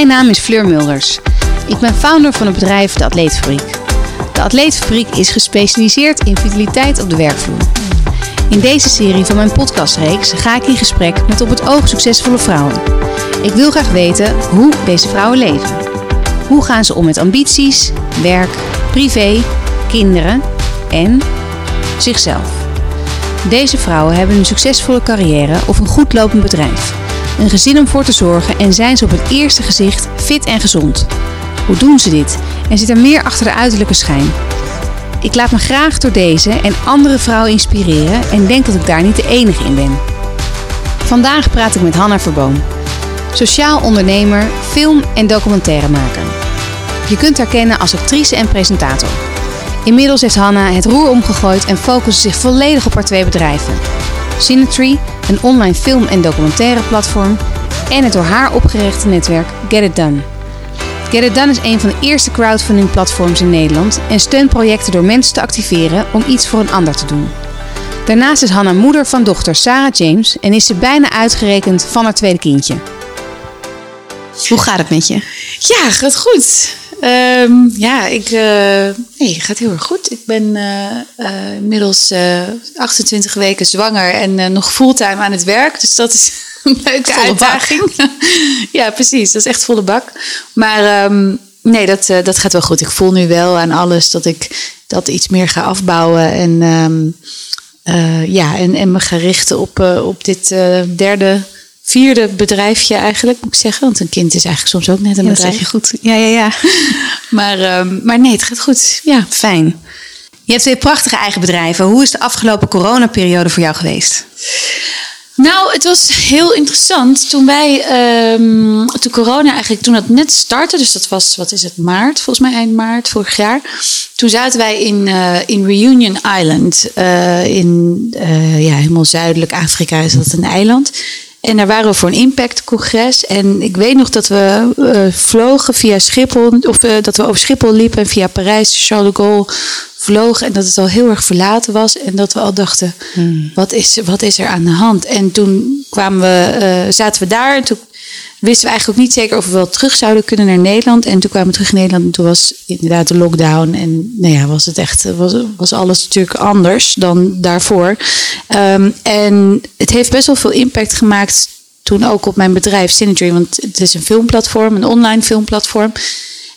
Mijn naam is Fleur Mulders. Ik ben founder van het bedrijf De Atleetfabriek. De Atleetfabriek is gespecialiseerd in vitaliteit op de werkvloer. In deze serie van mijn podcastreeks ga ik in gesprek met op het oog succesvolle vrouwen. Ik wil graag weten hoe deze vrouwen leven. Hoe gaan ze om met ambities, werk, privé, kinderen en zichzelf? Deze vrouwen hebben een succesvolle carrière of een goed lopend bedrijf. Een gezin om voor te zorgen en zijn ze op het eerste gezicht fit en gezond. Hoe doen ze dit? En zit er meer achter de uiterlijke schijn? Ik laat me graag door deze en andere vrouwen inspireren en denk dat ik daar niet de enige in ben. Vandaag praat ik met Hanna Verboom, sociaal ondernemer, film- en documentairemaker. Je kunt haar kennen als actrice en presentator. Inmiddels heeft Hanna het roer omgegooid en focust zich volledig op haar twee bedrijven. Cinetree, een online film- en documentaire platform, en het door haar opgerichte netwerk Get It Done. Get It Done is een van de eerste crowdfunding platforms in Nederland en steunt projecten door mensen te activeren om iets voor een ander te doen. Daarnaast is Hanna moeder van dochter Sarah James en is ze bijna uitgerekend van haar tweede kindje. Hoe gaat het met je? Ja, gaat goed. Ehm, ja, ik, uh, nee, het gaat heel erg goed. Ik ben uh, uh, inmiddels 28 weken zwanger en nog fulltime aan het werk. Dus dat is een leuke Volle uitdaging. ja, precies. Dat is echt volle bak. Maar um, nee, dat, dat gaat wel goed. Ik voel nu wel aan alles dat ik dat iets meer ga afbouwen. En, um, ja, en, en me ga richten op, op dit derde vierde bedrijfje eigenlijk, moet ik zeggen. Want een kind is eigenlijk soms ook net een Ja, dat bedrijf. zeg je goed. Ja, ja, ja. Maar, ehm, maar nee, het gaat goed. Ja. Fijn. Je hebt twee prachtige eigen bedrijven. Hoe is de afgelopen coronaperiode voor jou geweest? Nou, het was heel interessant. Toen wij, ehm, toen corona eigenlijk, toen dat net startte, dus dat was, wat is het, maart, volgens mij eind maart vorig jaar. Toen zaten wij in, eh, in Reunion Island, eh, in eh, ja, helemaal zuidelijk Afrika is dat een eiland. En daar waren we voor een impactcongres. En ik weet nog dat we eh, vlogen via Schiphol, of eh, dat we over Schiphol liepen en via Parijs, Charles de Gaulle vlogen. En dat het al heel erg verlaten was. En dat we al dachten, wat, is, wat is er aan de hand? En toen kwamen we, eh, zaten we daar. En toen wisten we eigenlijk ook niet zeker of we wel terug zouden kunnen naar Nederland. En toen kwamen we terug in Nederland en toen was inderdaad de lockdown. En nou ja, was het echt, was, was alles natuurlijk anders dan daarvoor. Ehm, en het heeft best wel veel impact gemaakt toen ook op mijn bedrijf Synergy. Want het is een filmplatform, een online filmplatform.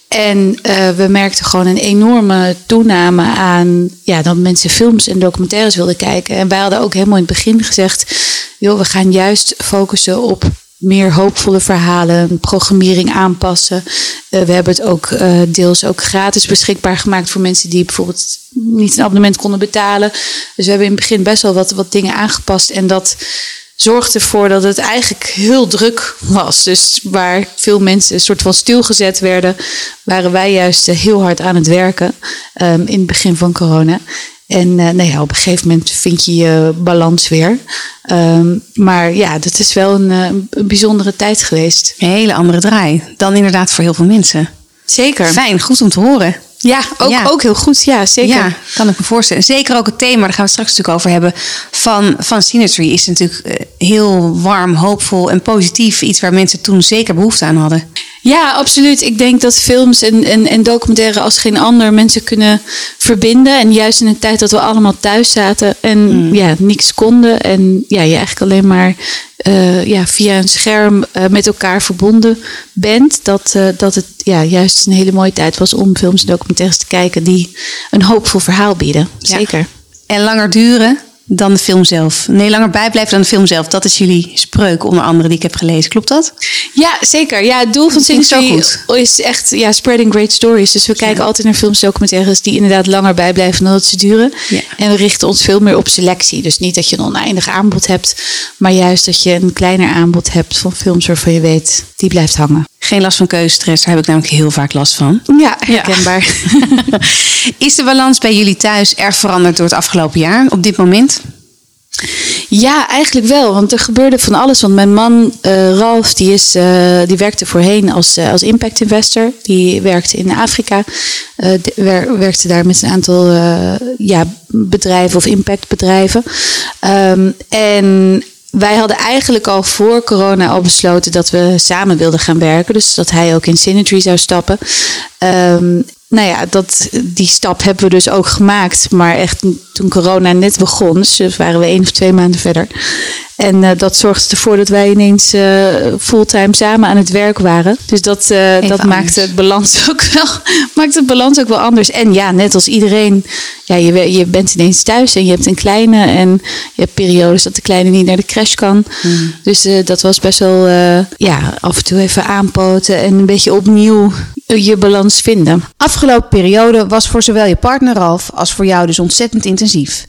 En eh, we merkten gewoon een enorme toename aan ja, dat mensen films en documentaires wilden kijken. En wij hadden ook helemaal in het begin gezegd: joh, we gaan juist focussen op meer hoopvolle verhalen, programmering aanpassen. Eh, we hebben het ook eh, deels ook gratis beschikbaar gemaakt voor mensen die bijvoorbeeld niet een abonnement konden betalen. Dus we hebben in het begin best wel wat, wat dingen aangepast. En dat zorgde ervoor dat het eigenlijk heel druk was. Dus waar veel mensen een soort van stilgezet werden, waren wij juist eh, heel hard aan het werken ehm, in het begin van corona. En eh, nou ja, op een gegeven moment vind je je balans weer. Ehm, maar ja, dat is wel een, eh, een bijzondere tijd geweest. Een hele andere draai dan inderdaad voor heel veel mensen. Zeker. Fijn, goed om te horen. Ja, ook, Ja. ook heel goed. Ja, zeker. Ja, kan ik me voorstellen. Zeker ook het thema, daar gaan we het straks natuurlijk over hebben, van, van Synergy is natuurlijk eh, heel warm, hoopvol en positief. Iets waar mensen toen zeker behoefte aan hadden. Ja, absoluut. Ik denk dat films en, en, en documentaire als geen ander mensen kunnen verbinden. En juist in een tijd dat we allemaal thuis zaten en ja, niks konden. En ja, je eigenlijk alleen maar eh, ja, via een scherm eh, met elkaar verbonden bent. Dat, eh, dat het ja, juist een hele mooie tijd was om films en documentaires te kijken die een hoopvol verhaal bieden. Ja. Zeker. En langer duren dan de film zelf. Nee, langer bijblijven dan de film zelf. Dat is jullie spreuk, onder andere, die ik heb gelezen. Klopt dat? Ja, zeker. Ja, het doel van Synergy is echt ja, spreading great stories. Dus we kijken altijd naar films en documentaires die inderdaad langer bijblijven dan dat ze duren. Ja. En we richten ons veel meer op selectie. Dus niet dat je een oneindig aanbod hebt, maar juist dat je een kleiner aanbod hebt van films waarvan je weet, die blijft hangen. Geen last van keuzestress, daar heb ik namelijk heel vaak last van. Ja, herkenbaar. is de balans bij jullie thuis erg veranderd door het afgelopen jaar op dit moment? Ja, eigenlijk wel. Want er gebeurde van alles. Want mijn man eh, Ralf, die, is, eh, die werkte voorheen als, eh, als impact investor. Die werkte in Afrika. wer- werkte daar met een aantal ja, bedrijven of impactbedrijven. Ehm, en wij hadden eigenlijk al voor corona al besloten dat we samen wilden gaan werken. Dus dat hij ook in Synergy zou stappen. Ehm, nou ja, dat, die stap hebben we dus ook gemaakt. Maar echt toen corona net begon, dus waren we één of twee maanden verder. En uh, dat zorgde ervoor dat wij ineens uh, fulltime samen aan het werk waren. Dus dat, uh, dat maakte het balans ook wel maakte het balans ook wel anders. En ja, net als iedereen, ja, je, je bent ineens thuis en je hebt een kleine. En je hebt periodes dat de kleine niet naar de crash kan. Mm. Dus dat was best wel ja, af en toe even aanpoten en een beetje opnieuw je balans vinden. Afgelopen periode was voor zowel je partner Ralf als voor jou dus ontzettend intensief.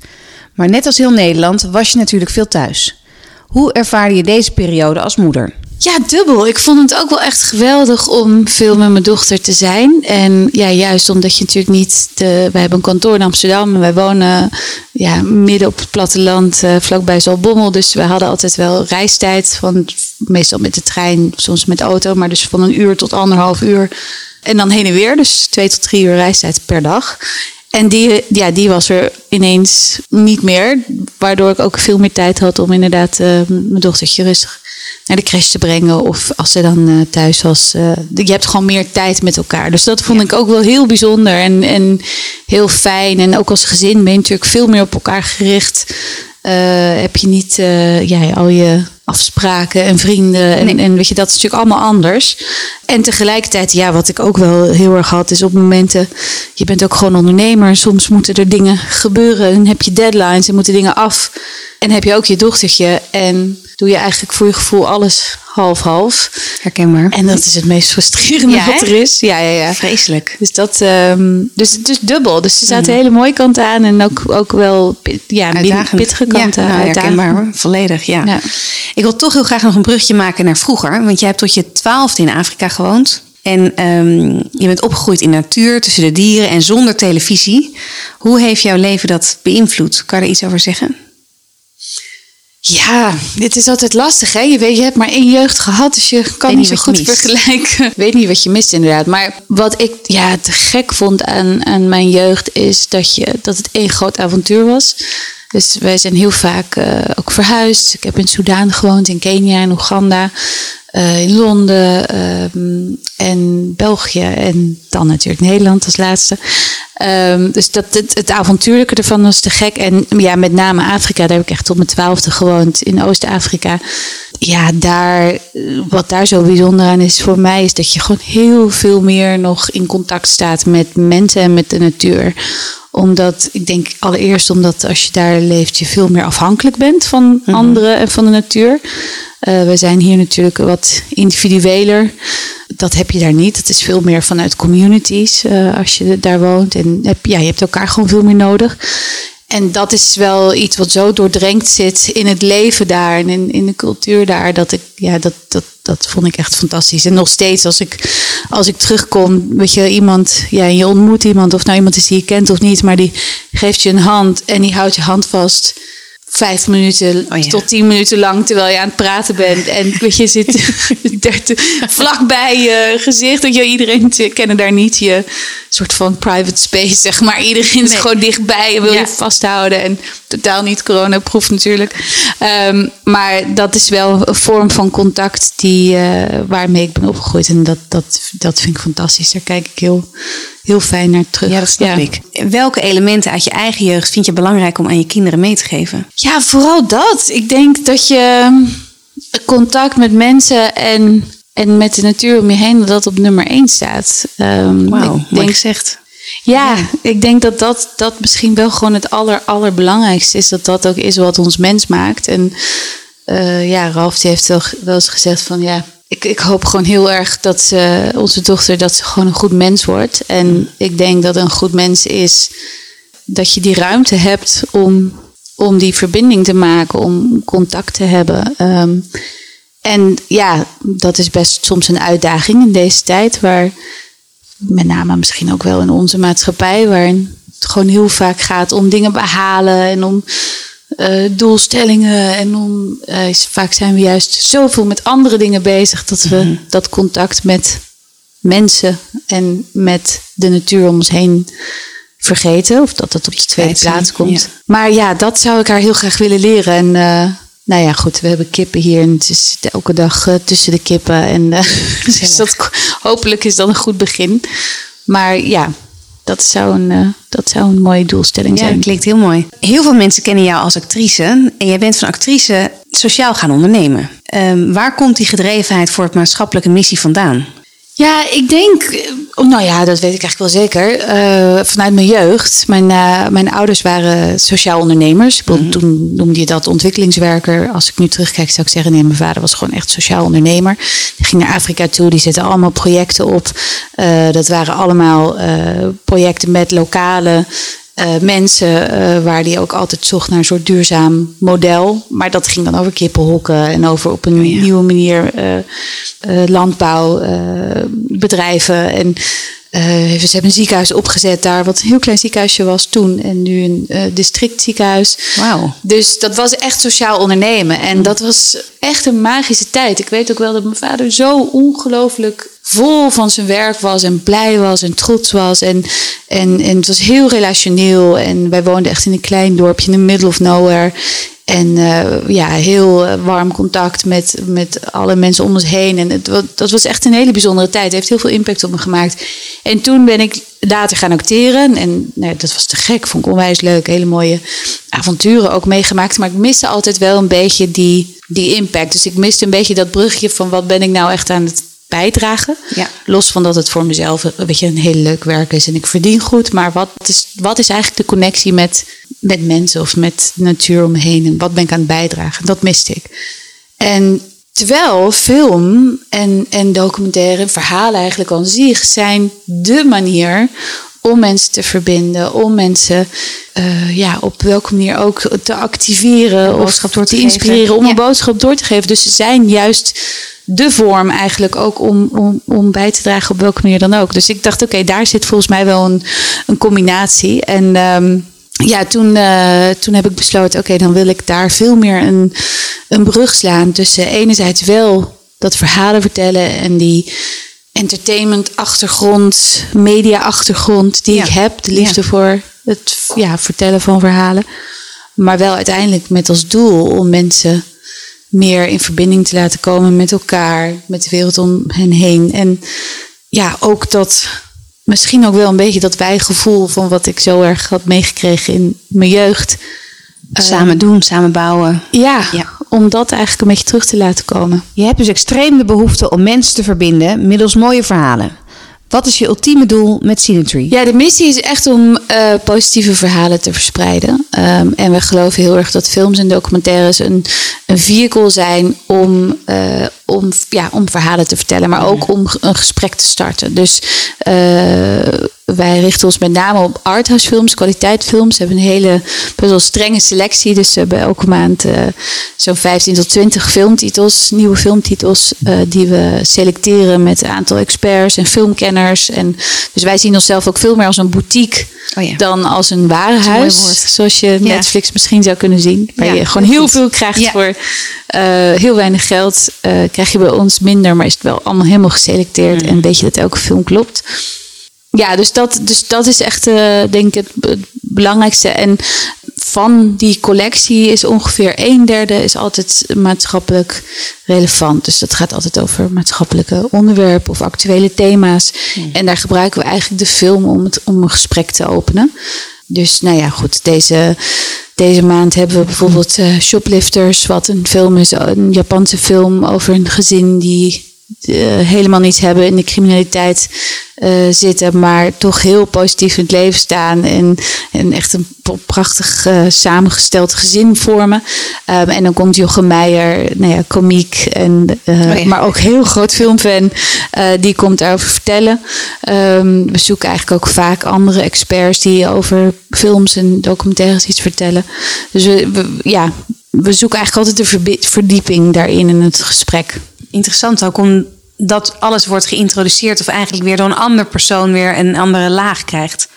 Maar net als heel Nederland was je natuurlijk veel thuis. Hoe ervaarde je deze periode als moeder? Ja, dubbel. Ik vond het ook wel echt geweldig om veel met mijn dochter te zijn. En ja, juist omdat je natuurlijk niet. De, wij hebben een kantoor in Amsterdam en wij wonen ja, midden op het platteland, uh, vlakbij Zalbommel. Dus we hadden altijd wel reistijd. Van, meestal met de trein, soms met de auto, maar dus van een uur tot anderhalf uur. En dan heen en weer, dus twee tot drie uur reistijd per dag. En die, ja, die was er ineens niet meer. Waardoor ik ook veel meer tijd had om inderdaad uh, mijn dochtertje rustig naar de crash te brengen. Of als ze dan uh, thuis was. Uh, je hebt gewoon meer tijd met elkaar. Dus dat vond ik ook wel heel bijzonder en, en heel fijn. En ook als gezin ben je natuurlijk veel meer op elkaar gericht. heb je niet ja, al je afspraken en vrienden. En, en weet je, dat is natuurlijk allemaal anders. En tegelijkertijd, ja, wat ik ook wel heel erg had, is op momenten, je bent ook gewoon ondernemer. Soms moeten er dingen gebeuren. En heb je deadlines en moeten dingen af. En heb je ook je dochtertje. En doe je eigenlijk voor je gevoel alles half-half. Herkenbaar. En dat is het meest frustrerende wat er is. Ja, ja, ja. Vreselijk. Dus dat, um, dus, dus dubbel. Dus er zaten mm. hele mooie kanten aan en ook, ook wel ja, pittige kanten. Ja, nou, herkenbaar hoor. Volledig, ja. ja. Ik wil toch heel graag nog een brugje maken naar vroeger. Want jij hebt tot je twaalfde in Afrika gewoond. En um, je bent opgegroeid in natuur, tussen de dieren en zonder televisie. Hoe heeft jouw leven dat beïnvloed? Kan je er iets over zeggen? Ja, dit is altijd lastig. Hè? Je, weet, je hebt maar één jeugd gehad, dus je kan niet zo goed vergelijken. weet niet wat je mist, inderdaad. Maar wat ik ja, te gek vond aan, aan mijn jeugd is dat, je, dat het één groot avontuur was. Dus wij zijn heel vaak uh, ook verhuisd. Ik heb in Soudaan gewoond, in Kenia, in Oeganda, uh, in Londen um, en België en dan natuurlijk Nederland als laatste. Um, dus dat, het, het, avontuurlijke ervan was te gek. En ja, met name Afrika, daar heb ik echt tot mijn twaalfde gewoond in Oost-Afrika. Ja, daar, wat daar zo bijzonder aan is voor mij, is dat je gewoon heel veel meer nog in contact staat met mensen en met de natuur omdat, ik denk allereerst omdat als je daar leeft, je veel meer afhankelijk bent van mhm. anderen en van de natuur. Uh, we zijn hier natuurlijk wat individueler. Dat heb je daar niet. Het is veel meer vanuit communities uh, als je daar woont. En heb, ja, je hebt elkaar gewoon veel meer nodig. En dat is wel iets wat zo doordrenkt zit in het leven daar en in, in de cultuur daar. Dat ik, ja, dat, dat, dat vond ik echt fantastisch. En nog steeds als ik, als ik terugkom, weet je, iemand, ja, je ontmoet iemand, of nou iemand is die je kent of niet, maar die geeft je een hand en die houdt je hand vast vijf minuten oh, tot tien minuten lang terwijl je aan het praten bent. En weet je, zit vlakbij je gezicht. Dat je iedereen kennen daar niet je soort van private space, zeg maar. Iedereen is gewoon dichtbij en wil je vasthouden. En totaal niet coronaproof natuurlijk. Um, maar dat is wel een vorm van contact die, uh, waarmee ik ben opgegroeid. En dat, dat, dat vind ik fantastisch. Daar kijk ik heel, heel fijn naar terug. Ja, dat snap ik. Welke elementen uit je eigen jeugd vind je belangrijk om aan je kinderen mee te geven? Ja, vooral dat. Ik denk dat je contact met mensen en en met de natuur om je heen, dat op nummer één staat. Um, Wauw, mooi gezegd. Ja, ik denk dat, dat dat misschien wel gewoon het aller, allerbelangrijkste is. Dat dat ook is wat ons mens maakt. En uh, ja, Ralf die heeft wel, wel eens gezegd van ja, ik, ik hoop gewoon heel erg dat ze, onze dochter dat ze gewoon een goed mens wordt. En ik denk dat een goed mens is dat je die ruimte hebt om, om die verbinding te maken, om contact te hebben. Um, en ja, dat is best soms een uitdaging in deze tijd, waar met name misschien ook wel in onze maatschappij, waarin het gewoon heel vaak gaat om dingen behalen en om uh, doelstellingen. En om, uh, vaak zijn we juist zoveel met andere dingen bezig dat we mhm. dat contact met mensen en met de natuur om ons heen vergeten. Of dat dat op de tweede plaats komt. Maar ja, dat zou ik haar heel graag willen leren. En uh, nou ja, goed, we hebben kippen hier en het is elke dag eh, tussen de kippen. En uh, dus dat, hopelijk is dat een goed begin. Maar ja, dat zou een, uh, dat zou een mooie doelstelling Ja, zijn. dat klinkt heel mooi. Heel veel mensen kennen jou als actrice. En jij bent van actrice sociaal gaan ondernemen. Ehm, waar komt die gedrevenheid voor het maatschappelijke missie vandaan? Ja, ik denk, eh, nou ja, dat weet ik eigenlijk wel zeker. Eh, vanuit mijn jeugd. Mijn, eh, mijn ouders waren sociaal ondernemers. Bedoel, Toen noemde je dat ontwikkelingswerker. Als ik nu terugkijk, zou ik zeggen: nee, mijn vader was gewoon echt sociaal ondernemer. Die ging naar Afrika toe, die zette allemaal projecten op. Dat waren allemaal projecten met lokale. Eh, mensen eh, waar die ook altijd zocht naar een soort duurzaam model. Maar dat ging dan over kippenhokken en over op een ja. nieuwe manier eh, landbouwbedrijven. en ze hebben een ziekenhuis opgezet daar, wat een heel klein ziekenhuisje was toen. En nu een eh districtziekenhuis. Wauw. Dus dat was echt sociaal ondernemen. En dat was echt een magische tijd. Ik weet ook wel dat mijn vader zo ongelooflijk vol van zijn werk was en blij was en trots was. En, en, en het was heel relationeel. En wij woonden echt in een klein dorpje in the middle of nowhere. En eh, ja, heel eh, warm contact met, met alle mensen om ons heen. En het, dat was echt een hele bijzondere tijd. Het heeft heel veel impact op me gemaakt. En toen ben ik later gaan acteren. En nou, dat was te gek. Vond ik onwijs leuk. Hele mooie avonturen ook meegemaakt. Maar ik miste altijd wel een beetje die, die impact. Dus ik miste een beetje dat brugje van wat ben ik nou echt aan het bijdragen. Ja. Los van dat het voor mezelf een beetje een heel leuk werk is en ik verdien goed. Maar wat is, wat is eigenlijk de connectie met, met mensen of met de natuur om me heen? En wat ben ik aan het bijdragen? Dat miste ik. En terwijl film en, en documentaire en verhalen eigenlijk aan zich zijn de manier om mensen te verbinden, om mensen eh, ja, op welke manier ook te activeren of te te geven. inspireren, om Ja. een boodschap door te geven. Dus ze zijn juist de vorm eigenlijk ook om, om, om bij te dragen op welke manier dan ook. Dus ik dacht, oké, daar zit volgens mij wel een, een combinatie. En ehm, ja, toen, eh, toen heb ik besloten, oké, dan wil ik daar veel meer een, een brug slaan tussen enerzijds wel dat verhalen vertellen en die entertainment achtergrond, media achtergrond die Ja. ik heb, de liefde Ja. voor het ja, vertellen van verhalen. Maar wel uiteindelijk met als doel om mensen meer in verbinding te laten komen met elkaar, met de wereld om hen heen. En ja, ook dat misschien ook wel een beetje dat wijgevoel van wat ik zo erg had meegekregen in mijn jeugd. Samen doen, samen bouwen. Ja, Ja. om dat eigenlijk een beetje terug te laten komen. Je hebt dus extreem de behoefte om mensen te verbinden middels mooie verhalen. Wat is je ultieme doel met Scenery? Ja, de missie is echt om eh, positieve verhalen te verspreiden. Ehm, en we geloven heel erg dat films en documentaires een, een vehicle zijn om, eh, om, ja, om verhalen te vertellen, maar ook om een gesprek te starten. Dus eh, wij richten ons met name op arthouse films, kwaliteitfilms. We hebben een hele best wel strenge selectie. Dus we hebben elke maand eh, zo'n 15 tot 20 filmtitels, nieuwe filmtitels, eh, die we selecteren met een aantal experts en filmkenners. En, dus wij zien onszelf ook veel meer als een boutique Oh ja. dan als een warenhuis. Zoals je Netflix misschien zou kunnen zien. Waar je gewoon heel goed. veel krijgt voor eh, heel weinig geld. eh, krijg je bij ons minder, maar is het wel allemaal helemaal geselecteerd. Mm. En weet je dat elke film klopt. Ja, dus dat, dus dat is echt, eh, denk ik, het, het belangrijkste. En van die collectie is ongeveer een derde is altijd maatschappelijk relevant. Dus dat gaat altijd over maatschappelijke onderwerpen of actuele thema's. En daar gebruiken we eigenlijk de film om, het, om een gesprek te openen. Dus nou ja, goed, deze, deze maand hebben we bijvoorbeeld eh, Shoplifters, wat een film is, een Japanse film over een gezin die helemaal niets hebben in de criminaliteit eh, zitten, maar toch heel positief in het leven staan en, en echt een prachtig eh, samengesteld gezin vormen. Ehm, en dan komt Jochem Meijer, nou ja, komiek, en, eh, Oh ja. maar ook heel groot filmfan, eh, die komt daarover vertellen. Ehm, we zoeken eigenlijk ook vaak andere experts die over films en documentaires iets vertellen. Dus we, we- ja, we zoeken eigenlijk altijd de verdieping daarin in het gesprek. Interessant ook omdat alles wordt geïntroduceerd of eigenlijk weer door een ander persoon weer een andere laag krijgt.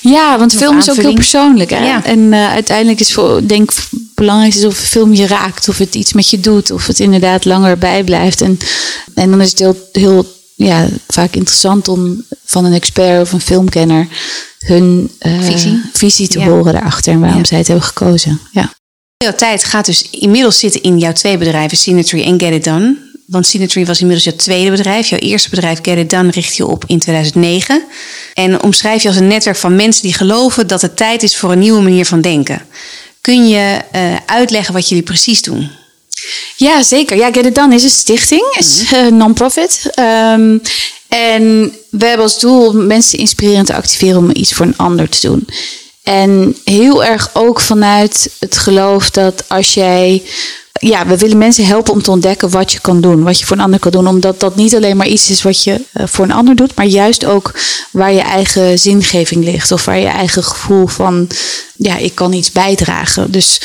Ja, want film is ook heel persoonlijk. Hè? Ja. En eh, uiteindelijk is voor, denk belangrijk is of een film je raakt, of het iets met je doet, of het inderdaad langer bijblijft. En, en dan is het heel, heel ja, vaak interessant om van een expert of een filmkenner hun eh, Visie. visie te Ja. horen daarachter en waarom Ja. zij het hebben gekozen. Ja. Jouw tijd gaat dus inmiddels zitten in jouw twee bedrijven, Synergy en Get It Done. Want Synergy was inmiddels jouw tweede bedrijf. Jouw eerste bedrijf, Get It Done, richt je op in 2009. En omschrijf je als een netwerk van mensen die geloven dat het tijd is voor een nieuwe manier van denken. Kun je uh, uitleggen wat jullie precies doen? Ja, zeker. Ja, Get It Done is een stichting, is uh, non-profit. Um, en we hebben als doel mensen inspireren te activeren om iets voor een ander te doen. En heel erg ook vanuit het geloof dat als jij. Ja, we willen mensen helpen om te ontdekken wat je kan doen, wat je voor een ander kan doen. Omdat dat niet alleen maar iets is wat je uh, voor een ander doet, maar juist ook waar je eigen zingeving ligt. Of waar je eigen gevoel van, ja, ik kan iets bijdragen. Dus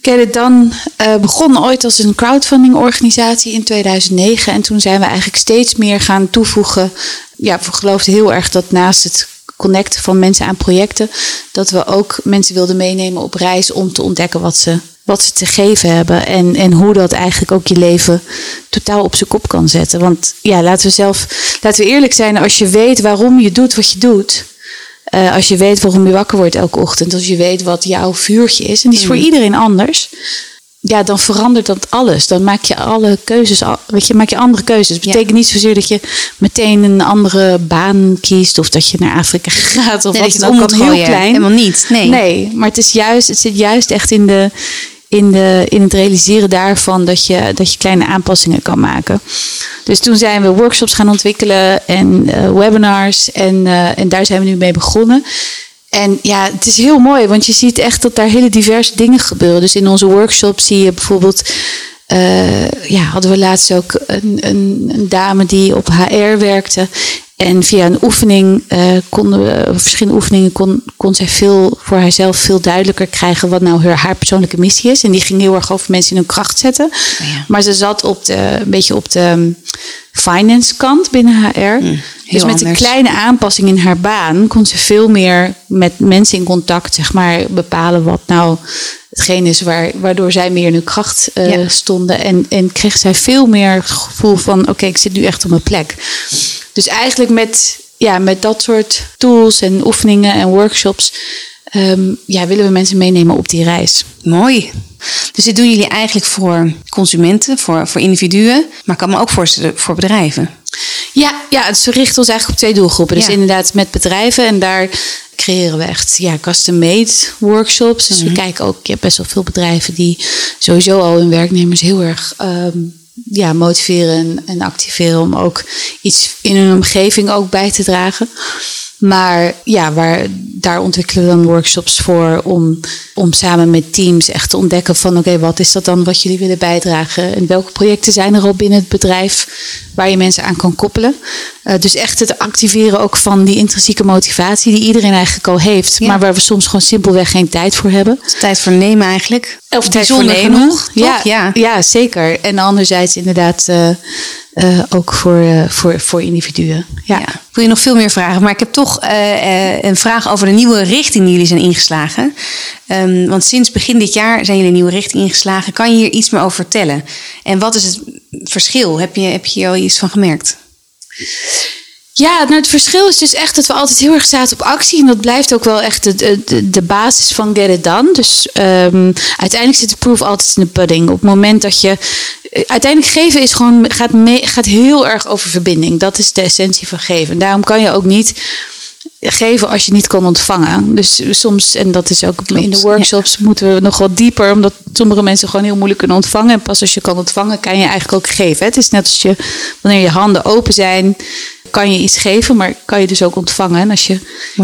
Get Done uh, begon ooit als een crowdfunding organisatie in 2009. En toen zijn we eigenlijk steeds meer gaan toevoegen. Ja, we geloofden heel erg dat naast het connecten van mensen aan projecten, dat we ook mensen wilden meenemen op reis om te ontdekken wat ze, wat ze te geven hebben. En, en hoe dat eigenlijk ook je leven totaal op zijn kop kan zetten. Want ja, laten we zelf, laten we eerlijk zijn, als je weet waarom je doet wat je doet. Uh, als je weet waarom je wakker wordt elke ochtend, als je weet wat jouw vuurtje is, en die is voor iedereen anders, ja, dan verandert dat alles. Dan maak je alle keuzes, weet je, maak je andere keuzes. Het betekent niet zozeer dat je meteen een andere baan kiest of dat je naar Afrika gaat of nee, wat het dan ook. heel klein. Helemaal niet. Nee. nee, maar het is juist, het zit juist echt in de, in, de, in het realiseren daarvan dat je, dat je kleine aanpassingen kan maken. Dus toen zijn we workshops gaan ontwikkelen en uh, webinars en, uh, en daar zijn we nu mee begonnen. En ja, het is heel mooi, want je ziet echt dat daar hele diverse dingen gebeuren. Dus in onze workshops zie je bijvoorbeeld. Uh, ja, hadden we laatst ook een, een, een dame die op HR werkte. En via een oefening uh, konden we, verschillende oefeningen kon, kon zij veel voor haarzelf veel duidelijker krijgen wat nou haar, haar persoonlijke missie is. En die ging heel erg over mensen in hun kracht zetten. Oh ja. Maar ze zat op de, een beetje op de finance kant binnen HR. Mm, dus met een kleine aanpassing in haar baan kon ze veel meer met mensen in contact, zeg maar, bepalen wat nou hetgeen is waar, waardoor zij meer in hun kracht uh, Ja. stonden. En, en kreeg zij veel meer het gevoel van oké, ik zit nu echt op mijn plek. Dus eigenlijk met, ja, met dat soort tools en oefeningen en workshops ehm, ja, willen we mensen meenemen op die reis. Mooi. Dus dit doen jullie eigenlijk voor consumenten, voor, voor individuen, maar kan me ook voorstellen voor bedrijven. Ja, ja, het richt ons eigenlijk op twee doelgroepen. Dus Ja. inderdaad met bedrijven en daar creëren we echt ja, custom-made workshops. Dus Mhm. we kijken ook, je hebt best wel veel bedrijven die sowieso al hun werknemers heel erg ehm, ja, motiveren en, en activeren om ook iets in hun omgeving ook bij te dragen. Maar ja, waar, daar ontwikkelen we dan workshops voor om, om samen met teams echt te ontdekken van oké, wat is dat dan wat jullie willen bijdragen? En welke projecten zijn er al binnen het bedrijf waar je mensen aan kan koppelen? Eh, dus echt het activeren ook van die intrinsieke motivatie die iedereen eigenlijk al heeft, Ja. maar waar we soms gewoon simpelweg geen tijd voor hebben. Tijd voor nemen eigenlijk. Of tijd voor nemen. genoeg? Ja, Ja. ja. zeker. En anderzijds inderdaad eh, eh, ook voor, eh, voor, voor individuen. Ja. Ja. Wil je nog veel meer vragen, maar ik heb toch eh, een vraag over de nieuwe richting die jullie zijn ingeslagen. Ehm, want sinds begin dit jaar zijn jullie een nieuwe richting ingeslagen. Kan je hier iets meer over vertellen? En wat is het verschil? Heb je, heb je al iets van gemerkt? Ja, nou het verschil is dus echt dat we altijd heel erg zaten op actie. En dat blijft ook wel echt de, de, de basis van Get It Done. Dus ehm, uiteindelijk zit de proof altijd in de pudding. Op het moment dat je... eh, Uiteindelijk geven is gewoon, gaat, mee, gaat heel erg over verbinding. Dat is de essentie van geven. En daarom kan je ook niet geven als je niet kan ontvangen. Dus soms, en dat is ook in de workshops, moeten we nog wat dieper. Omdat sommige mensen gewoon heel moeilijk kunnen ontvangen. En pas als je kan ontvangen, kan je eigenlijk ook geven. Het is net als je, wanneer je handen open zijn, kan je iets geven, maar kan je dus ook ontvangen. En als je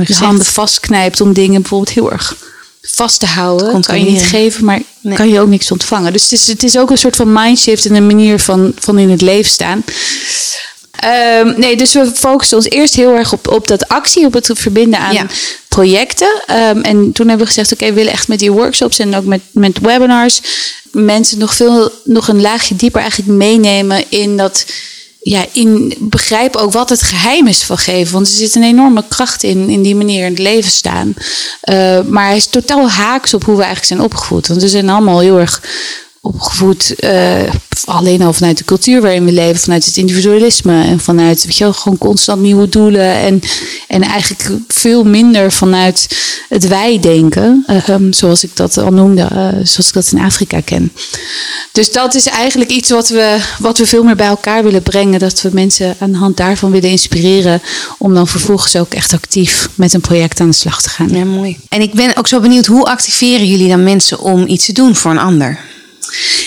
je handen vastknijpt om dingen bijvoorbeeld heel erg vast te houden, kan je niet geven, maar Nee. kan je ook niks ontvangen. Dus het is, het is ook een soort van mindshift en een manier van, van in het leven staan. Ehm, nee, dus we focussen ons eerst heel erg op, op dat actie, op het verbinden aan Ja. projecten. Ehm, en toen hebben we gezegd, oké, we willen echt met die workshops en ook met, met webinars mensen nog veel, nog een laagje dieper eigenlijk meenemen in dat, ja, in begrijp ook wat het geheim is van geven. Want er zit een enorme kracht in, in die manier in het leven staan. Eh, maar hij is totaal haaks op hoe we eigenlijk zijn opgevoed. Want we zijn allemaal heel erg opgevoed uh, alleen al vanuit de cultuur waarin we leven, vanuit het individualisme en vanuit weet je gewoon constant nieuwe doelen en, en eigenlijk veel minder vanuit het wij denken, um, zoals ik dat al noemde, uh, zoals ik dat in Afrika ken. Dus dat is eigenlijk iets wat we, wat we veel meer bij elkaar willen brengen, dat we mensen aan de hand daarvan willen inspireren om dan vervolgens ook echt actief met een project aan de slag te gaan. Ja, mooi. En ik ben ook zo benieuwd, hoe activeren jullie dan mensen om iets te doen voor een ander?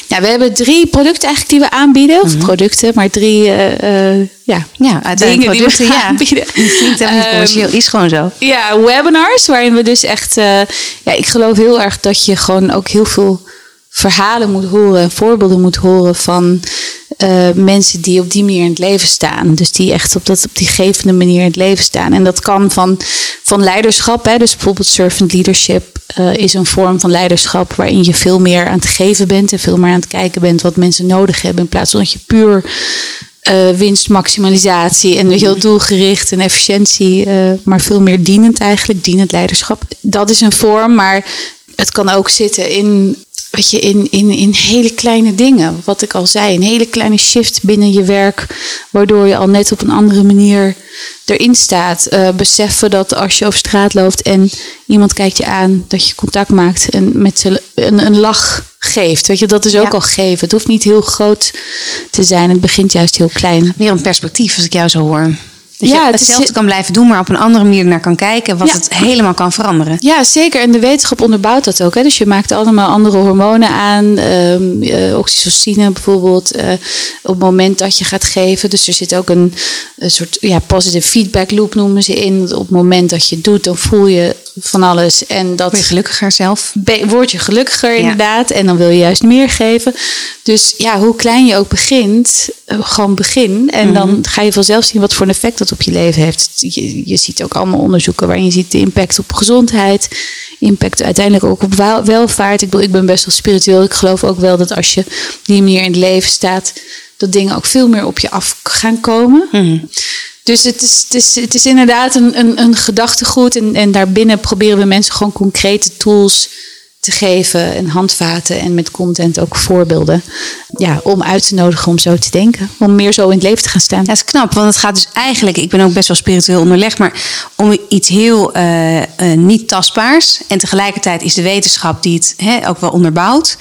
Ja, we hebben drie producten eigenlijk die we aanbieden. Of mhm. producten, maar drie uh, ja, ja, uiteindelijk dingen producten, die we aanbieden. Ja. commercieel, is gewoon zo. Ja, webinars waarin we dus echt... Uh, ja, ik geloof heel erg dat je gewoon ook heel veel verhalen moet horen, voorbeelden moet horen van uh, mensen die op die manier in het leven staan. Dus die echt op, dat, op die gevende manier in het leven staan. En dat kan van, van leiderschap. Hè? Dus bijvoorbeeld servant leadership uh, is een vorm van leiderschap waarin je veel meer aan het geven bent en veel meer aan het kijken bent wat mensen nodig hebben. In plaats van dat je puur uh, winstmaximalisatie en heel doelgericht en efficiëntie, maar veel meer dienend eigenlijk, dienend leiderschap. Dat is een vorm, maar het kan ook zitten in weet je, in, in, in hele kleine dingen. Wat ik al zei, een hele kleine shift binnen je werk, waardoor je al net op een andere manier erin staat. Uh, beseffen dat als je over straat loopt en iemand kijkt je aan, dat je contact maakt en met ze een, een lach geeft. Weet je, dat is ook al geven. Het hoeft niet heel groot te zijn. Het begint juist heel klein. Meer een perspectief, als ik jou zo hoor. Dat ja, je hetzelfde kan blijven doen, maar op een andere manier naar kan kijken, wat het helemaal kan veranderen. Ja, zeker. En de wetenschap onderbouwt dat ook. Hè. Dus je maakt allemaal andere hormonen aan, um, uh, oxytocine bijvoorbeeld, uh, op het moment dat je gaat geven. Dus er zit ook een, een soort ja, positive feedback loop noemen ze in. Op het moment dat je doet, dan voel je van alles. En dat word je gelukkiger zelf. Word je gelukkiger inderdaad. En dan wil je juist meer geven. Dus ja, hoe klein je ook begint, uh, gewoon begin. En dan mhm. ga je vanzelf zien wat voor een effect dat op je leven heeft. Je, je ziet ook allemaal onderzoeken waarin je ziet de impact op gezondheid, impact uiteindelijk ook op welvaart. Ik, bedoel, ik ben best wel spiritueel. Ik geloof ook wel dat als je die meer in het leven staat, dat dingen ook veel meer op je af gaan komen. Mhm. Dus het is, het is, het is inderdaad een, een, een gedachtegoed. En, en daarbinnen proberen we mensen gewoon concrete tools te geven en handvaten en met content ook voorbeelden. Ja, om uit te nodigen om zo te denken. Om meer zo in het leven te gaan staan. Ja, dat is knap, want het gaat dus eigenlijk, ik ben ook best wel spiritueel onderlegd, maar om iets heel uh, uh, niet tastbaars. En tegelijkertijd is de wetenschap die het ook wel onderbouwt.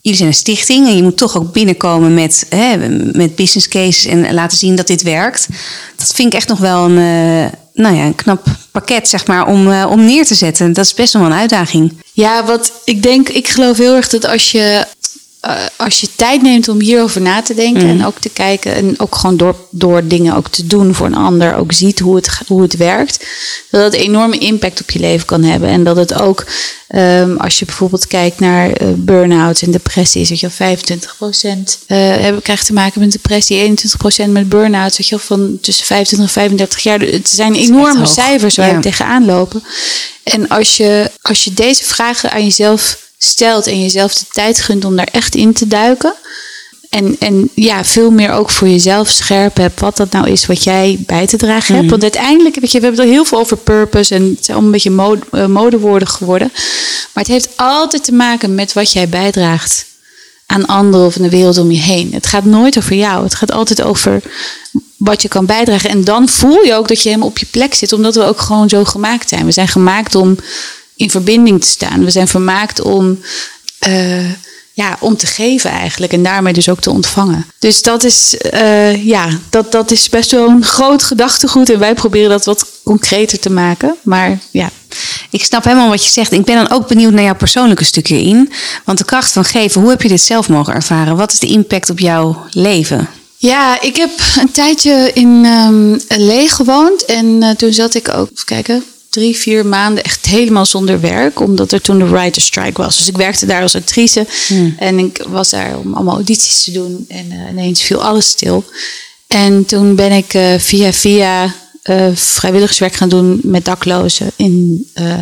Jullie zijn een stichting en je moet toch ook binnenkomen met, hè, met business cases en laten zien dat dit werkt. Dat vind ik echt nog wel een, uh, nou ja, een knap pakket, zeg maar, om, om neer te zetten. Dat is best wel een uitdaging. Ja, wat ik denk, ik geloof heel erg dat als je, uh, als je tijd neemt om hierover na te denken mm. en ook te kijken en ook gewoon door, door dingen ook te doen voor een ander, ook ziet hoe het, hoe het werkt, dat het enorme impact op je leven kan hebben. En dat het ook, um, als je bijvoorbeeld kijkt naar uh, burn-out en depressie, is je 25 procent uh, krijgt te maken met depressie, 21 procent met burn-out, weet je van tussen 25 en 35 jaar. Het zijn enorme cijfers waar ja. we tegenaan lopen. En als je, als je deze vragen aan jezelf stelt en jezelf de tijd gunt om daar echt in te duiken. En, en ja, veel meer ook voor jezelf scherp hebt wat dat nou is wat jij bij te dragen hebt. Mhm. Want uiteindelijk, weet je, we hebben er heel veel over purpose en het zijn allemaal een beetje mode, uh, modewoorden geworden. Maar het heeft altijd te maken met wat jij bijdraagt aan anderen of in de wereld om je heen. Het gaat nooit over jou. Het gaat altijd over wat je kan bijdragen. En dan voel je ook dat je helemaal op je plek zit, omdat we ook gewoon zo gemaakt zijn. We zijn gemaakt om in verbinding te staan. We zijn vermaakt om, uh, ja, om te geven eigenlijk en daarmee dus ook te ontvangen. Dus dat is, uh, ja, dat, dat is best wel een groot gedachtegoed en wij proberen dat wat concreter te maken. Maar ja, ik snap helemaal wat je zegt. Ik ben dan ook benieuwd naar jouw persoonlijke stukje in. Want de kracht van geven, hoe heb je dit zelf mogen ervaren? Wat is de impact op jouw leven? Ja, ik heb een tijdje in um, Lee gewoond. En uh, toen zat ik ook, even kijken, drie, vier maanden echt helemaal zonder werk. Omdat er toen de writer strike was. Dus ik werkte daar als actrice. Hmm. En ik was daar om allemaal audities te doen. En uh, ineens viel alles stil. En toen ben ik uh, via via uh, vrijwilligerswerk gaan doen met daklozen in, uh,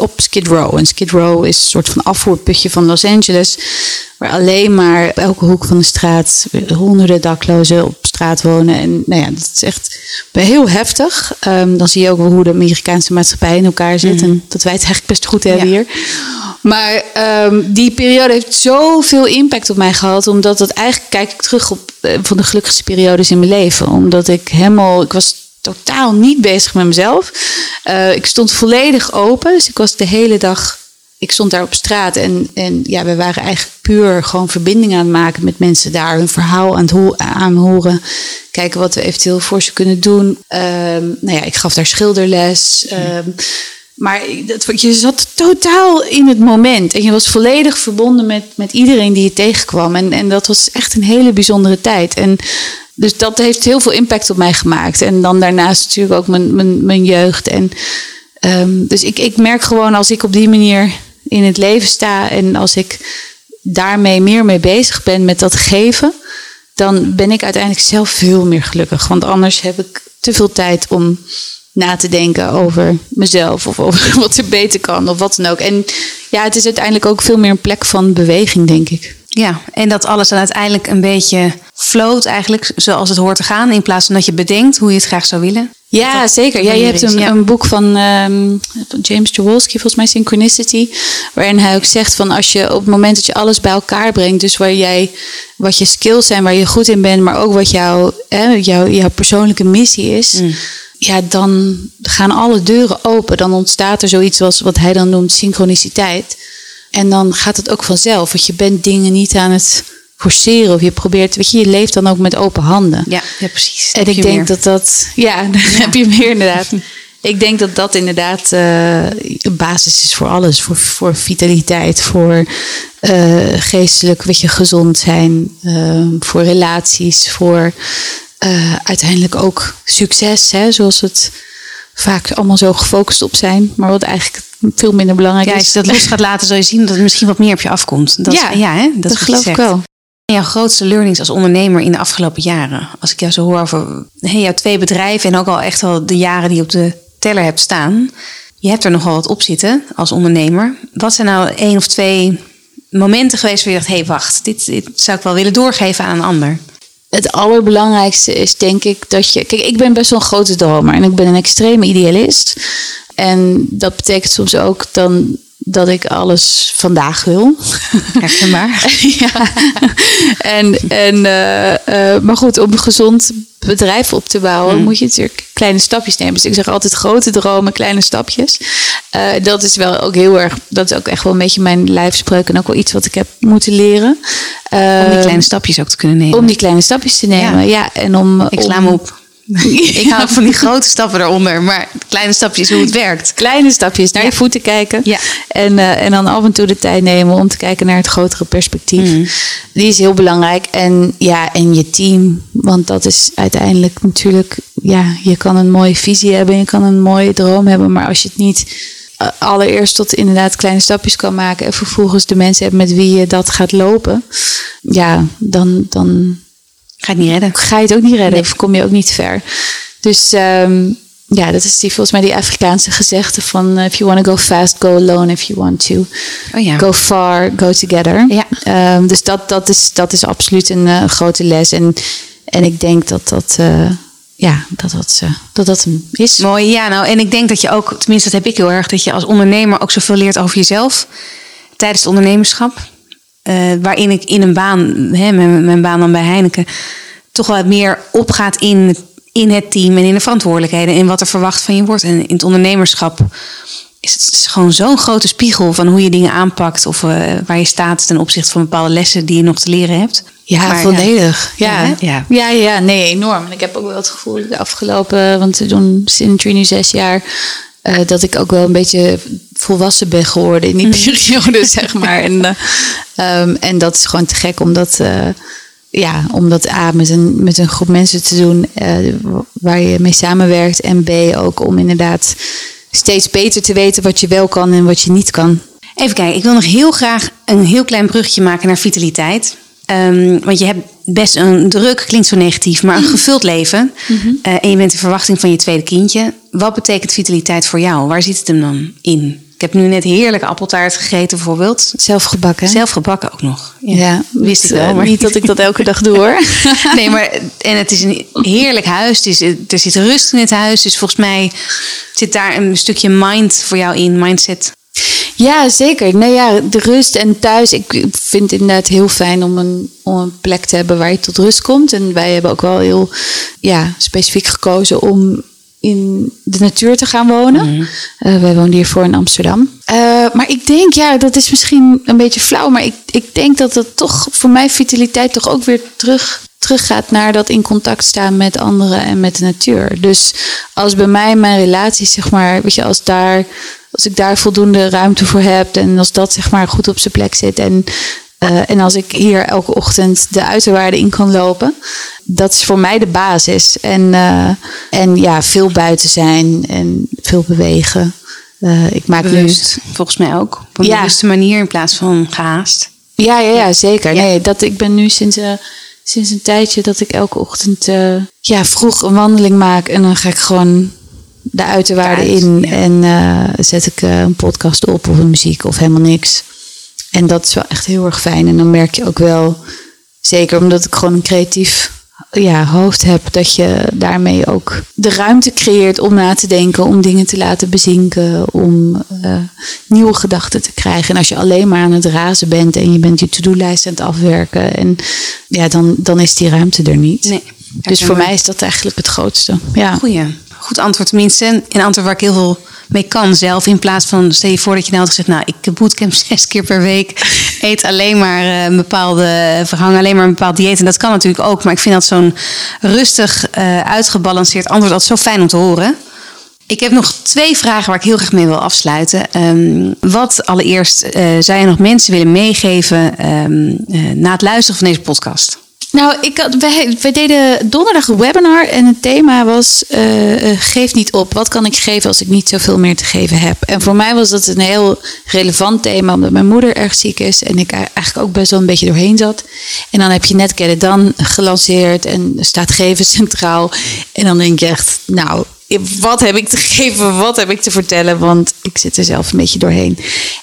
op Skid Row. En Skid Row is een soort van afvoerputje van Los Angeles. Waar alleen maar elke hoek van de straat honderden daklozen op straat wonen. En nou ja, dat is echt heel heftig. Ehm, dan zie je ook wel hoe de Amerikaanse maatschappij in elkaar zit. Mhm. En dat wij het eigenlijk best goed hebben Ja. hier. Maar ehm, die periode heeft zoveel impact op mij gehad. Omdat dat eigenlijk kijk ik terug op eh, van de gelukkigste periodes in mijn leven. Omdat ik helemaal, ik was totaal niet bezig met mezelf. Eh, ik stond volledig open. Dus ik was de hele dag, ik stond daar op straat. En, en ja, we waren eigenlijk puur gewoon verbinding aan het maken met mensen daar. Hun verhaal aan het ho- aanhoren. Kijken wat we eventueel voor ze kunnen doen. Ehm, nou ja, ik gaf daar schilderles. Ehm, maar dat, je zat totaal in het moment. En je was volledig verbonden met, met iedereen die je tegenkwam. En, en dat was echt een hele bijzondere tijd. En dus dat heeft heel veel impact op mij gemaakt. En dan daarnaast natuurlijk ook mijn, mijn, mijn jeugd. En, ehm, dus ik, ik merk gewoon als ik op die manier in het leven sta. En als ik daarmee meer mee bezig ben met dat geven. Dan ben ik uiteindelijk zelf veel meer gelukkig. Want anders heb ik te veel tijd om na te denken over mezelf of over wat er beter kan of wat dan ook. En ja, het is uiteindelijk ook veel meer een plek van beweging, denk ik. Ja, en dat alles dan uiteindelijk een beetje float eigenlijk zoals het hoort te gaan. In plaats van dat je bedenkt hoe je het graag zou willen. Ja, dat zeker. Ja, je hebt een, ja. een boek van ehm, James Jaworski, volgens mij Synchronicity, waarin hij ook zegt van als je op het moment dat je alles bij elkaar brengt, dus waar jij, wat je skills zijn, waar je goed in bent, maar ook wat jouw, jouw, jouw persoonlijke missie is, Mm. Ja, dan gaan alle deuren open. Dan ontstaat er zoiets als wat hij dan noemt synchroniciteit. En dan gaat het ook vanzelf, want je bent dingen niet aan het forceren of je probeert, weet je, je leeft dan ook met open handen. Ja, ja precies. En ik denk dat dat, ja, dan heb je meer inderdaad. Ik denk dat dat inderdaad eh, een basis is voor alles. Voor, voor vitaliteit, voor eh, geestelijk, weet je, gezond zijn, eh, voor relaties, voor eh, uiteindelijk ook succes, hè, zoals het vaak allemaal zo gefocust op zijn, maar wat eigenlijk veel minder belangrijk Ja, is. als je dat los gaat laten, zul je zien dat er misschien wat meer op je afkomt. Dat, Ja, ja hè? dat, dat geloof ik wel. Jouw grootste learnings als ondernemer in de afgelopen jaren? Als ik jou zo hoor over hey, jouw twee bedrijven en ook al echt wel de jaren die je op de teller hebt staan. Je hebt er nogal wat op zitten als ondernemer. Wat zijn nou één of twee momenten geweest waar je dacht... hé, hey, wacht, dit, dit zou ik wel willen doorgeven aan een ander? Het allerbelangrijkste is denk ik dat je. Kijk, ik ben best wel een grote dromer en ik ben een extreme idealist. En dat betekent soms ook dan dat ik alles vandaag wil. Herkenbaar. ja. En, en, eh, eh, maar goed, om een gezond bedrijf op te bouwen, Hmm. moet je natuurlijk kleine stapjes nemen. Dus ik zeg altijd grote dromen, kleine stapjes. Eh, dat is wel ook heel erg, dat is ook echt wel een beetje mijn lijfspreuk en ook wel iets wat ik heb moeten leren. Om die Eh, kleine stapjes ook te kunnen nemen. om die kleine stapjes te nemen, ja. en om, Ik sla om- me op. ik hou van die grote stappen eronder. Maar kleine stapjes hoe het werkt. kleine stapjes naar Ja. je voeten kijken. Ja. En, eh, en dan af en toe de tijd nemen om te kijken naar het grotere perspectief. Mhm. Die is heel belangrijk. En ja, en je team. Want dat is uiteindelijk natuurlijk. Ja, je kan een mooie visie hebben. Je kan een mooie droom hebben. Maar als je het niet eh, allereerst tot inderdaad kleine stapjes kan maken. En vervolgens de mensen hebt met wie je dat gaat lopen. Ja, dan, dan Ga ik niet redden. ga je het ook niet redden. Nee. Of kom je ook niet ver. Dus ehm, ja, dat is die, volgens mij die Afrikaanse gezegde van... eh, if you want to go fast, go alone. If you want to Oh ja. go far, go together. Ja. Ehm, dus dat, dat, is, dat is absoluut een eh, grote les. En, en ik denk dat dat... eh, ja, dat dat, dat dat hem is. Mooi, ja. Nou, en ik denk dat je ook, tenminste dat heb ik heel erg, dat je als ondernemer ook zoveel leert over jezelf tijdens het ondernemerschap. Eh, waarin ik in een baan, hè, mijn, mijn baan dan bij Heineken, toch wel meer opgaat in, in het team en in de verantwoordelijkheden en wat er verwacht van je wordt. En in het ondernemerschap is het gewoon zo'n grote spiegel van hoe je dingen aanpakt of eh, waar je staat ten opzichte van bepaalde lessen die je nog te leren hebt. Ja, Maar volledig. Ja, Ja. Ja. Ja. ja, nee, enorm. En ik heb ook wel het gevoel de afgelopen, want we doen Synergy nu zes jaar, eh, dat ik ook wel een beetje volwassen ben geworden in die periode, zeg maar. En, eh, ehm, en dat is gewoon te gek om dat, eh, ja, om dat A met een, met een groep mensen te doen waar je mee samenwerkt. En B ook om inderdaad steeds beter te weten wat je wel kan en wat je niet kan. Even kijken, ik wil nog heel graag een heel klein bruggetje maken naar vitaliteit. Ehm, want je hebt best een druk, klinkt zo negatief, maar een gevuld leven. Eh, en je bent in verwachting van je tweede kindje. Wat betekent vitaliteit voor jou? Waar zit het hem dan in? heb nu net heerlijke appeltaart gegeten bijvoorbeeld. Zelf gebakken. Zelf gebakken ook nog. Ja, wist ik wel. eh, Maar Niet dat ik dat elke dag doe hoor. nee, maar en het is een heerlijk huis. Het is, er zit rust in het huis. Dus volgens mij zit daar een stukje mind voor jou in, mindset. Ja, zeker. Nee, ja, de rust en thuis. Ik vind het inderdaad heel fijn om een, om een plek te hebben waar je tot rust komt. En wij hebben ook wel heel ja, specifiek gekozen om in de natuur te gaan wonen. Eh, wij woonden hiervoor in Amsterdam. Eh, maar ik denk, ja, dat is misschien een beetje flauw. Maar ik, ik denk dat dat toch voor mij vitaliteit toch ook weer terug teruggaat naar dat in contact staan met anderen en met de natuur. Dus als bij mij mijn relatie, zeg maar, weet je, als daar als ik daar voldoende ruimte voor heb en als dat zeg maar goed op zijn plek zit en, uh, en als ik hier elke ochtend de uiterwaarden in kan lopen, dat is voor mij de basis. En, uh, en ja, veel buiten zijn en veel bewegen. Uh, ik maak Bewust, nu, volgens mij ook. Op een ja. bewuste manier in plaats van gehaast. Ja, ja, ja zeker. Ja. Nee, dat, ik ben nu sinds, sinds een tijdje dat ik elke ochtend ja, vroeg een wandeling maak en dan ga ik gewoon de uiterwaarden in ja. en uh, zet ik uh, een podcast op of een muziek of helemaal niks. En dat is wel echt heel erg fijn. En dan merk je ook wel, zeker omdat ik gewoon een creatief ja, hoofd heb, dat je daarmee ook de ruimte creëert om na te denken, om dingen te laten bezinken, om uh, nieuwe gedachten te krijgen. En als je alleen maar aan het razen bent en je bent je to-do-lijst aan het afwerken, en ja, dan, dan is die ruimte er niet. Nee, dus voor mij is dat eigenlijk het grootste. Ja. Goeie goed antwoord. Tenminste, in antwoord waar ik heel veel mee kan zelf. In plaats van, stel je voor dat je nou gezegd... nou, ik bootcamp zes keer per week. Eet alleen maar uh, een bepaalde... verhang alleen maar een bepaald dieet. En dat kan natuurlijk ook. Maar ik vind dat zo'n rustig, uh, uitgebalanceerd antwoord... altijd zo fijn om te horen. Ik heb nog twee vragen waar ik heel graag mee wil afsluiten. Um, wat allereerst uh, zou je nog mensen willen meegeven... Um, na het luisteren van deze podcast? Nou, ik had, wij, deden donderdag een webinar en het thema was uh, uh, geef niet op. Wat kan ik geven als ik niet zoveel meer te geven heb? En voor mij was dat een heel relevant thema, omdat mijn moeder erg ziek is en ik eigenlijk ook best wel een beetje doorheen zat. En dan heb je net Dan gelanceerd en staat geven centraal. En dan denk je echt, nou, wat heb ik te geven, wat heb ik te vertellen, want ik zit er zelf een beetje doorheen.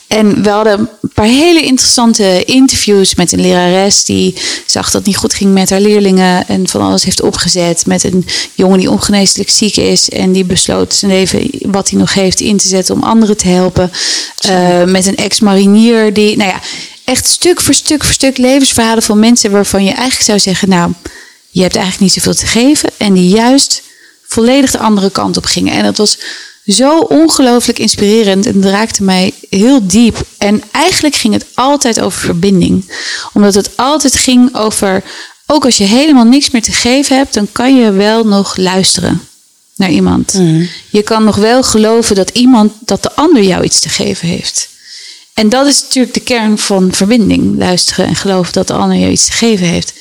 En we hadden een paar hele interessante interviews met een lerares die zag dat het niet goed ging met haar leerlingen en van alles heeft opgezet. Met een jongen die ongeneeslijk ziek is en die besloot zijn leven, wat hij nog heeft, in te zetten om anderen te helpen. Uh, met een ex-marinier die, nou ja, echt stuk voor stuk voor stuk levensverhalen van mensen waarvan je eigenlijk zou zeggen, nou, je hebt eigenlijk niet zoveel te geven en die juist volledig de andere kant op gingen. En dat was zo ongelooflijk inspirerend en het raakte mij heel diep. En eigenlijk ging het altijd over verbinding. Omdat het altijd ging over, ook als je helemaal niks meer te geven hebt, dan kan je wel nog luisteren naar iemand. Mm. Je kan nog wel geloven dat iemand, dat de ander jou iets te geven heeft. En dat is natuurlijk de kern van verbinding. Luisteren en geloven dat de ander jou iets te geven heeft.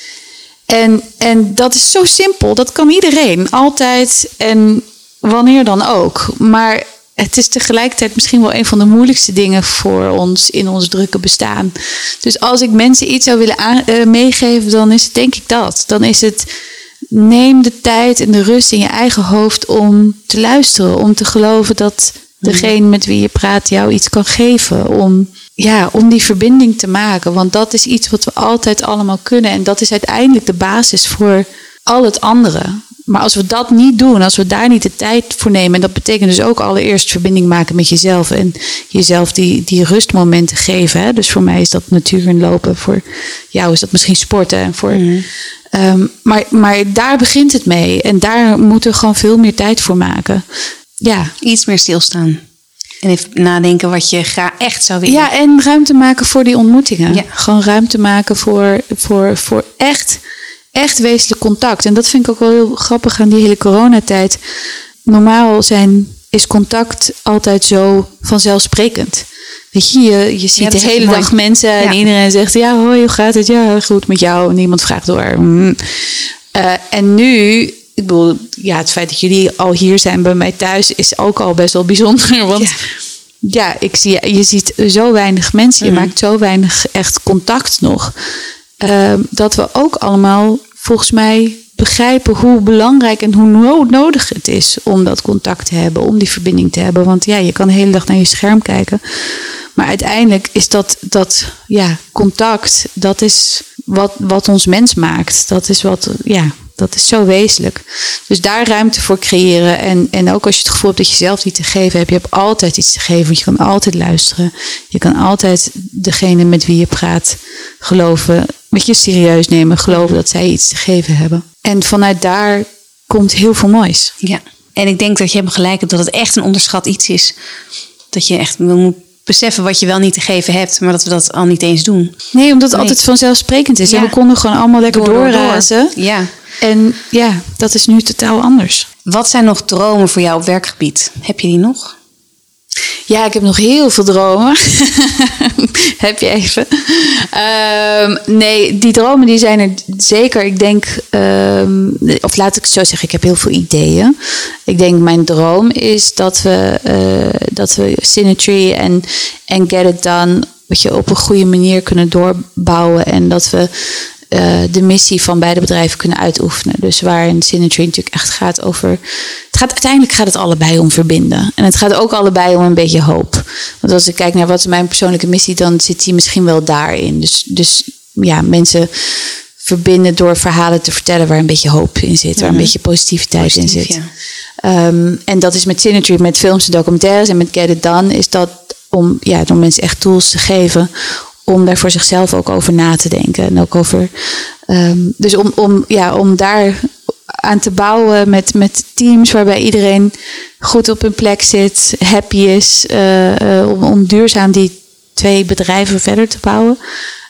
En, en dat is zo simpel. Dat kan iedereen. Altijd en wanneer dan ook. Maar het is tegelijkertijd misschien wel een van de moeilijkste dingen voor ons in ons drukke bestaan. Dus als ik mensen iets zou willen aan, uh, meegeven, dan is het denk ik dat. Dan is het neem de tijd en de rust in je eigen hoofd om te luisteren. Om te geloven dat degene met wie je praat jou iets kan geven. Om, ja, om die verbinding te maken. Want dat is iets wat we altijd allemaal kunnen. En dat is uiteindelijk de basis voor al het andere. Maar als we dat niet doen, als we daar niet de tijd voor nemen, en dat betekent dus ook allereerst verbinding maken met jezelf en jezelf die, die rustmomenten geven. Hè? Dus voor mij is dat natuur en lopen, voor jou is dat misschien sporten. En voor, mm. um, maar, maar daar begint het mee en daar moeten we gewoon veel meer tijd voor maken. Ja. Iets meer stilstaan. En even nadenken wat je graag echt zou willen. Ja, en ruimte maken voor die ontmoetingen. Ja. Gewoon ruimte maken voor, voor, voor echt echt wezenlijk contact. En dat vind ik ook wel heel grappig aan die hele coronatijd. Normaal zijn, is contact altijd zo vanzelfsprekend. Weet je, je, je ziet de hele dag mensen en iedereen zegt: Ja, hoi, hoe gaat het? Ja, goed met jou. Niemand vraagt door. Mm. Uh, en nu, ik bedoel, ja, het feit dat jullie al hier zijn bij mij thuis is ook al best wel bijzonder. Want ja, ja ik zie, je ziet zo weinig mensen, je mm. maakt zo weinig echt contact nog. Uh, dat we ook allemaal volgens mij begrijpen hoe belangrijk en hoe nodig het is om dat contact te hebben, om die verbinding te hebben. Want ja, je kan de hele dag naar je scherm kijken. Maar uiteindelijk is dat, dat ja, contact, dat is wat, wat ons mens maakt. Dat is wat, ja, dat is zo wezenlijk. Dus daar ruimte voor creëren. En, en ook als je het gevoel hebt dat je zelf iets te geven hebt. Je hebt altijd iets te geven. Want je kan altijd luisteren. Je kan altijd degene met wie je praat geloven. Met je serieus nemen. Geloven dat zij iets te geven hebben. En vanuit daar komt heel veel moois. Ja. En ik denk dat je hebt gelijk dat het echt een onderschat iets is. Dat je echt moet beseffen wat je wel niet te geven hebt, maar dat we dat al niet eens doen. Nee, omdat het altijd vanzelfsprekend is. En we konden gewoon allemaal lekker door, doorrazen. Ja. En ja, dat is nu totaal anders. Wat zijn nog dromen voor jou op werkgebied? Heb je die nog? Ja, ik heb nog heel veel dromen. heb je even? Ehm, nee, die dromen die zijn er zeker. Ik denk, um, of laat ik het zo zeggen, ik heb heel veel ideeën. Ik denk, mijn droom is dat we, uh, dat we Synergy en, en Get It Done wat je, op een goede manier kunnen doorbouwen. En dat we uh, de missie van beide bedrijven kunnen uitoefenen. Dus waarin Synergy natuurlijk echt gaat over. Het gaat, uiteindelijk gaat het allebei om verbinden. En het gaat ook allebei om een beetje hoop. Want als ik kijk naar wat is mijn persoonlijke missie, dan zit die misschien wel daarin. Dus, dus ja, mensen verbinden door verhalen te vertellen waar een beetje hoop in zit, waar een mhm. beetje positiviteit in zit. Ja. Um, en dat is met Synergy, met films en documentaires en met Get It Done, is dat om, ja, om mensen echt tools te geven om daar voor zichzelf ook over na te denken. En ook over. Um, dus om, om, ja, om daar aan te bouwen met, met teams waarbij iedereen goed op hun plek zit, happy is, uh, uh, om, duurzaam die twee bedrijven verder te bouwen.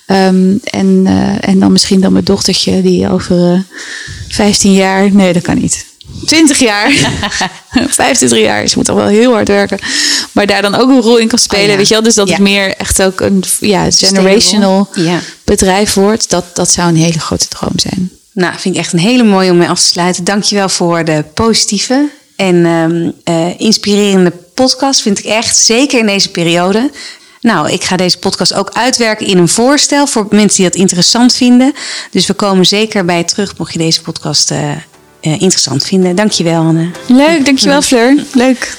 Um, en, uh, en dan misschien dan mijn dochtertje die over 15 jaar. Nee, dat kan niet. 20 jaar, 25 jaar. Ze moet toch wel heel hard werken. Maar daar dan ook een rol in kan spelen. Oh weet je wel? Dus dat het meer echt ook een ja, generational bedrijf wordt. Dat, dat zou een hele grote droom zijn. Nou, vind ik echt een hele mooie om mee af te sluiten. Dankjewel voor de positieve en um, uh, inspirerende podcast. Vind ik echt, zeker in deze periode. Nou, ik ga deze podcast ook uitwerken in een voorstel voor mensen die dat interessant vinden. Dus we komen zeker bij terug, mocht je deze podcast uh, interessant vinden. Dankjewel, Anne. Leuk, dankjewel, Fleur. Leuk.